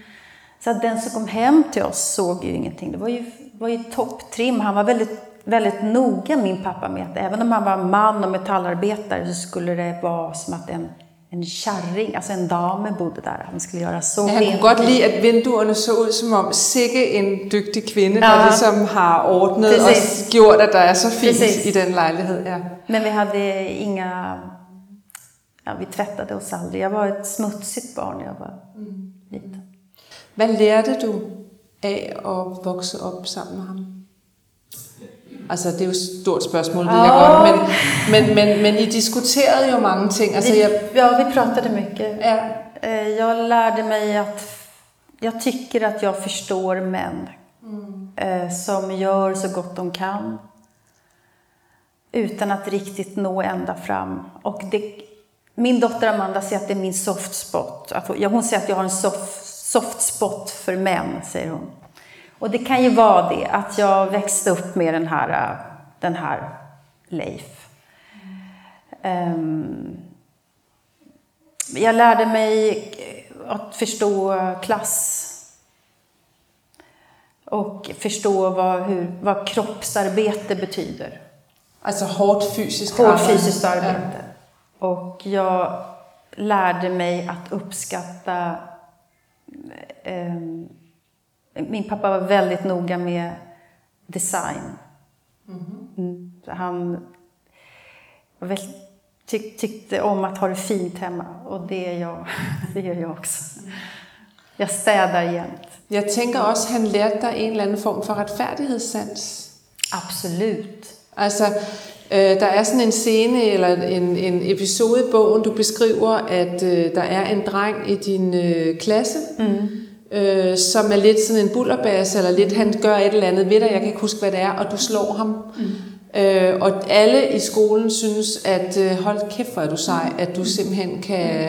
Så att den som kom hem till oss såg ju ingenting. Det var ju, var ju topptrim. Han var väldigt väldigt noga, min pappa, med att även om han var man och metallarbetare så skulle det vara som att en, en kärring, alltså en dam bodde där. Han skulle göra så ja, Han kunde gott lide att vinduerna såg ut som om sikke en duktig kvinna ja. liksom har ordnat Precis. och gjort att det är så fint Precis. i den lägenheten. Ja. Men vi hade inga... Ja, vi tvättade oss aldrig. Jag var ett smutsigt barn när jag var mm. liten. Vad lärde du av att växa upp samman med honom? Altså, det er jo et stort spørgsmål, det jeg godt, men, men, men, men I diskuterade ju många ting. Alltså, vi, jag... Ja, vi pratade mycket. Ja. Eh, jag lärde mig att jag tycker att jag förstår män mm. Eh, som gör så gott de kan utan att riktigt nå ända fram. Och det, min dotter Amanda säger att det är min soft spot. ja, hon säger att jag har en soft, soft spot för män, säger hon. Och det kan ju vara det, att jag växte upp med den här, den här Leif. Um, jag lärde mig att förstå klass. Och förstå vad, hur, vad kroppsarbete betyder. Alltså hårt fysiskt hårt arbete. fysiskt arbete. Och jag lärde mig att uppskatta eh, min pappa var väldigt noga med design. Mm. Han tyck, tyckte om att ha det fint hemma och det är jag. det gör jag också. Jag städar jämt. Jag tänker också han lärde dig en eller annan form för rättfärdighetssans. Absolut. Altså, øh, der er sådan en scene eller en, en episode i bogen, du beskriver, at øh, der er en dreng i din øh, klasse, mm. øh, som er lidt sådan en bullerbas, eller lidt, han gør et eller andet ved dig, jeg kan ikke huske, hvad det er, og du slår ham. Mm. Øh, og alle i skolen synes, at øh, hold kæft, hvor er du sej, at du simpelthen kan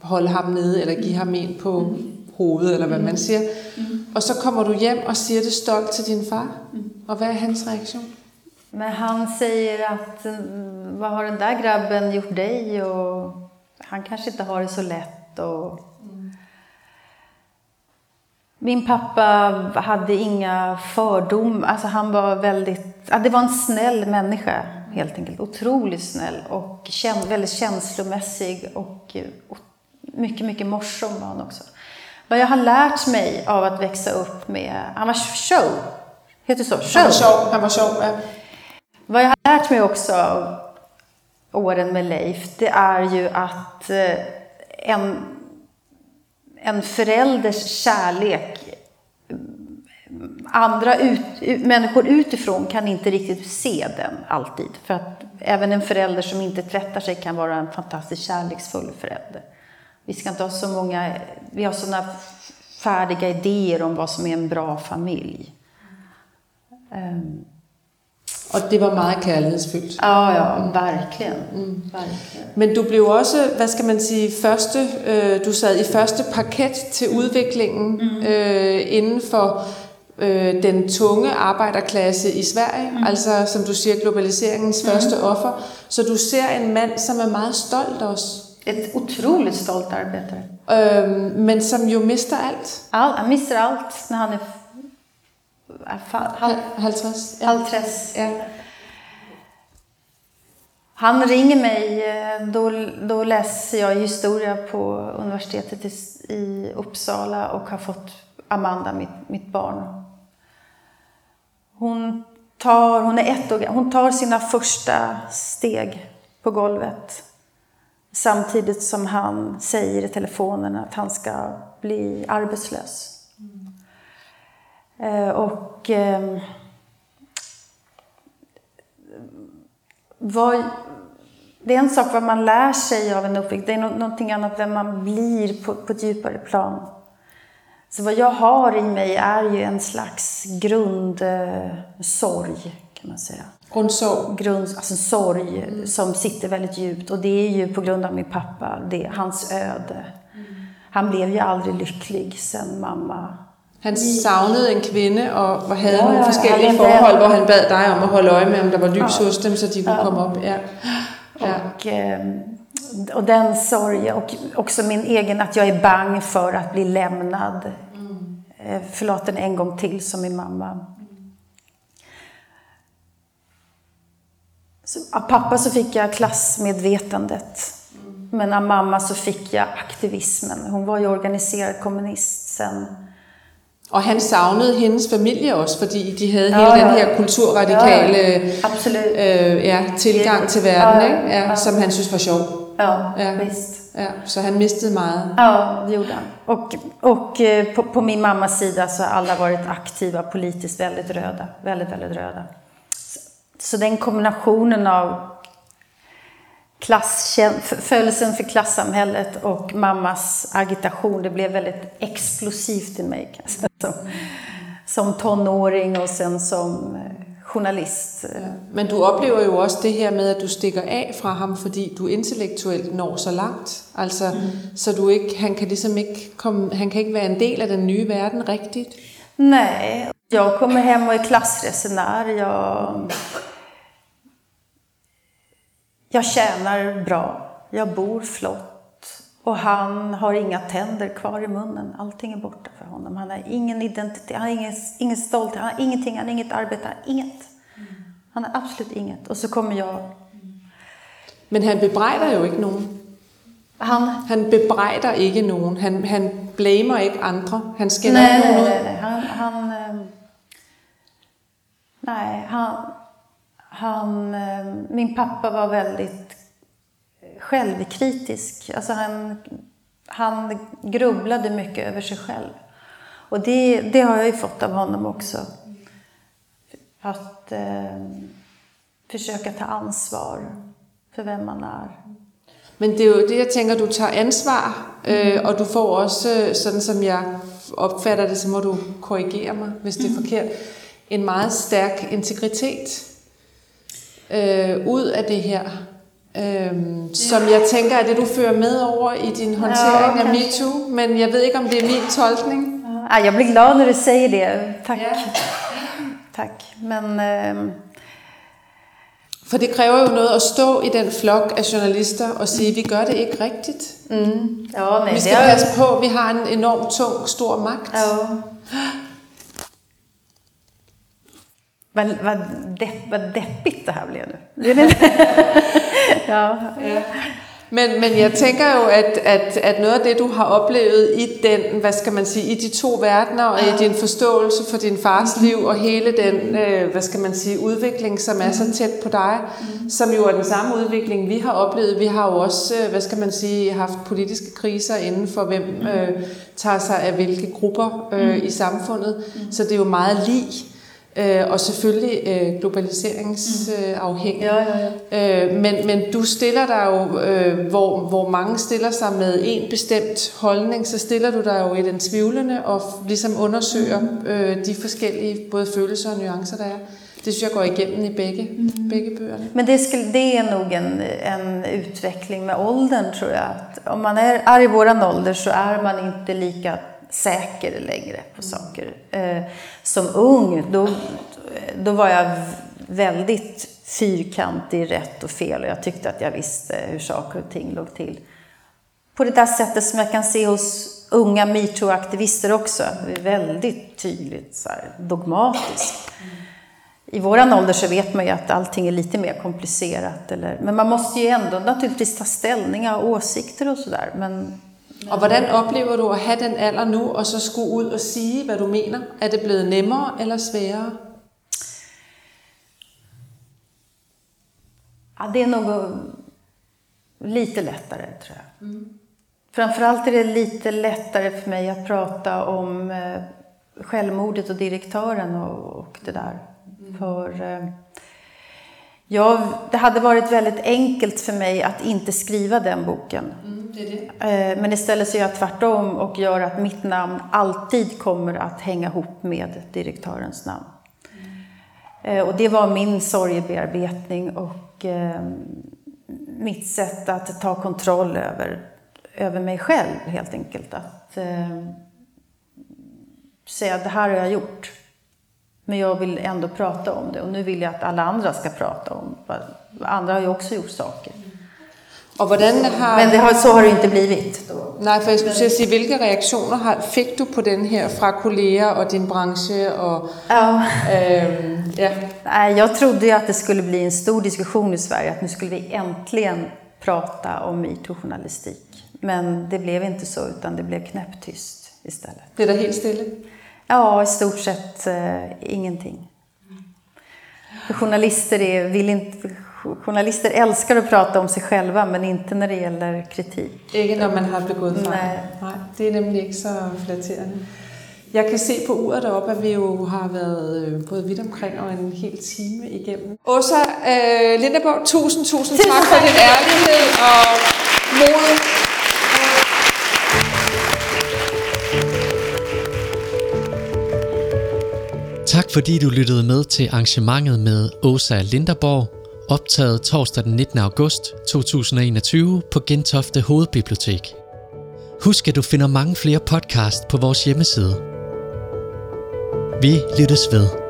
holde ham nede, eller give ham en på mm. hovedet, eller hvad man siger. Mm. Og så kommer du hjem og siger det stolt til din far. Mm. Og hvad er hans reaktion? Men han säger att mm, vad har den där grabben gjort dig och han kanske inte har det så lätt. Och... Min pappa hade inga fördomar, alltså han var väldigt, ja, det var en snäll människa helt enkelt. Otroligt snäll och väldigt känslomässig och, och mycket, mycket morsom var han också. Vad jag har lärt mig av att växa upp med, han var show, heter det så? Show. Han var sjov, han var ja. Vad jag har lärt mig också av åren med Leif, det är ju att eh, en, en förälders kärlek eh, andra ut, människor utifrån kan inte riktigt se den alltid. För att även en förälder som inte tvättar sig kan vara en fantastiskt kärleksfull förälder. Vi ska inte ha så många, vi har sådana färdiga idéer om vad som är en bra familj. Um, Og det var meget kærlighedsfyldt. Ja, ja, verkligen. Mm. verkligen. Men du blev også, hvad skal man sige, første, øh, du sad i første parket til udviklingen mm. øh, inden for øh, den tunge arbejderklasse i Sverige, mm. altså som du siger, globaliseringens mm. første offer. Så du ser en mand, som er meget stolt også. Et otroligt stolt arbetare. Men som jo mister alt. All, han mister alt, når han er Halv, 50. Ja. Halv Ja. Han ringer mig, då, då läser jag historia på universitetet i, i Uppsala och har fått Amanda, mitt, mitt barn. Hon tar, hon är ett år, hon tar sina första steg på golvet. Samtidigt som han säger i telefonen att han ska bli arbetslös. Eh, och eh, vad, det är en sak vad man lär sig av en uppväxt, det är någonting annat vem man blir på, på ett djupare plan. Så vad jag har i mig är ju en slags grundsorg, eh, kan man säga. Grundsorg? Grund, alltså sorg mm. som sitter väldigt djupt. Och det är ju på grund av min pappa, det, hans öde. Mm. Han blev ju aldrig lycklig sen mamma han savnede en kvinde og havde ja, nogle forskellige forhold, hvor han bad dig om at holde øje med, om der var lys ja. hos dem, så de kunne ja. komma upp. Ja. Ja. Och, ehm, och den sorgen, och också min egen, att jag är bang för att bli lämnad. Mm. Eh, förlåt en gång till som min mamma. Så, av pappa så fick jag klassmedvetandet. Mm. Men av mamma så fick jag aktivismen. Hon var ju organiserad kommunist sen og han savnede hendes familie også, fordi de havde hele den her kulturradikale ja, øh, ja, tilgang til verden, ja, ikke? Ja, som han synes var sjov. Ja, ja. visst. Ja, så han mistade meget. Ja, det gjorde han. Och, och eh, på, på min mammas sida så har alla varit aktiva politiskt väldigt röda. Väldigt, väldigt röda. Så, så den kombinationen av födelsen för klassamhället och mammas agitation, det blev väldigt explosivt i mig. Som, som tonåring och sen som eh, journalist. Men du upplever ju också det här med att du sticker av från honom för att du intellektuellt når så långt. Alltså, mm. så du inte, han kan liksom inte kom, han kan inte vara en del av den nya världen riktigt. Nej, jag kommer hem och är klassresenär. Jag jag tjänar bra, jag bor flott och han har inga tänder kvar i munnen. Allting är borta för honom. Han har ingen identitet, han har ingen, ingen stolthet, han har ingenting, han har inget arbete, han har inget. Han har absolut inget. Och så kommer jag... Men han bebrejder jo ikke nogen. Han... Han bebrejder ikke nogen. Han, han blamer ikke andre. Han skælder Nej, ikke nej, nej. nej. Han, han, nej, han, han, eh, min pappa var väldigt självkritisk. Alltså han, han grubblade mycket över sig själv. Och det, det har jag ju fått av honom också. Att eh, försöka ta ansvar för vem man är. Men det är ju det, jag tänker, du tar ansvar, øh, mm. och du får också, øh, sådan som jag uppfattar det, så må du korrigera mig, om det är fel. en mycket stark integritet øh, ud af det her. Øh, som jeg tænker er det, du fører med over i din håndtering Ja, af. MeToo, men jeg ved ikke, om det er min tolkning. Ja, jag blir glad när du säger det. Tack. Ja. Tack. Men ehm, For det kræver jo noget at stå i den flok af journalister og sige, vi gør det ikke rigtigt. mm, ja, nej, Vi det skal har passe på, vi har en enormt tung, stor magt. Ja. Vad, vad, depp, vad deppigt det här blev nu. Är ja. Men, men jeg tænker jo, at, at, at noget af det, du har oplevet i den, hvad skal man sige, i de to verdener, og i din forståelse for din fars liv, og hele den, øh, hvad skal man sige, udvikling, som er så tæt på dig, som jo er den samme udvikling, vi har oplevet. Vi har jo også, øh, hvad skal man sige, haft politiske kriser inden for, hvem øh, tager sig af hvilke grupper øh, i samfundet. Så det er jo meget lig. Øh, og selvfølgelig øh, globaliseringsafhængig. Ja, ja, ja. Øh, men, men du stiller dig jo, øh, hvor, hvor mange stiller sig med en bestemt holdning, så stiller du dig jo i den tvivlende og ligesom undersøger øh, de forskellige både følelser og nuancer, der er. Det synes jeg går igennem i begge, mm. begge bøgerne. Men det, skulle, det är nog en, en utveckling med åldern tror jag. Att om man är, är i våran ålder så är man inte lika säker längre på saker. Eh, som ung, då, då var jag väldigt fyrkantig i rätt och fel och jag tyckte att jag visste hur saker och ting låg till. På det där sättet som jag kan se hos unga metoo-aktivister också. Det är väldigt tydligt så här, dogmatiskt. I våran ålder så vet man ju att allting är lite mer komplicerat. Eller, men man måste ju ändå naturligtvis ta ställning, ha åsikter och sådär. Men Og hvordan oplever du at have den alder nu, og så skulle ud og sige, hvad du mener? Er det blevet nemmere eller sværere? ja, det är nog lite lättare tror jag. Framförallt är det lite lättare för mig att prata om eh, självmordet och direktören och, och det där. För eh, jag, det hade varit väldigt enkelt för mig att inte skriva den boken. det er det. Eh, Men istället så gör jag tvärtom och gör att mitt namn alltid kommer att hänga ihop med direktörens namn. Eh, Och det var min sorgebearbetning och eh, mitt sätt att ta kontroll över, över mig själv helt enkelt. Att säga att det här har jag gjort. Men jag vill ändå prata om det och nu vill jag att alla andra ska prata om vad andra har ju också gjort saker. Har... Men det har, så har det inte blivit. Då. Nej, for jeg skulle sige, hvilke reaktioner fik du på den her fra kolleger og din branche? Og, Ja. øhm, ja. Nej, jag trodde ju att det skulle bli en stor diskussion i Sverige, att nu skulle vi äntligen prata om metoo-journalistik. Men det blev inte så, utan det blev knäpptyst istället. Det er der helt stille. Ja, i stort sett eh, ingenting. För journalister, är, vill inte, journalister älskar att prata om sig själva, men inte när det gäller kritik. Ikke når man har begået fejl. Nej. Nej, det er nemlig ikke så flatterende. Jeg kan se på uret deroppe, at vi jo har øh, både vidt omkring og en hel time igennem. Åsa øh, Lindeborg, tusind, tusind tak for din ærlighed og mod. Fordi du lyttede med til arrangementet med Åsa Linderborg, optaget torsdag den 19. august 2021 på Gentofte Hovedbibliotek. Husk at du finder mange flere podcast på vores hjemmeside. Vi lyttes ved.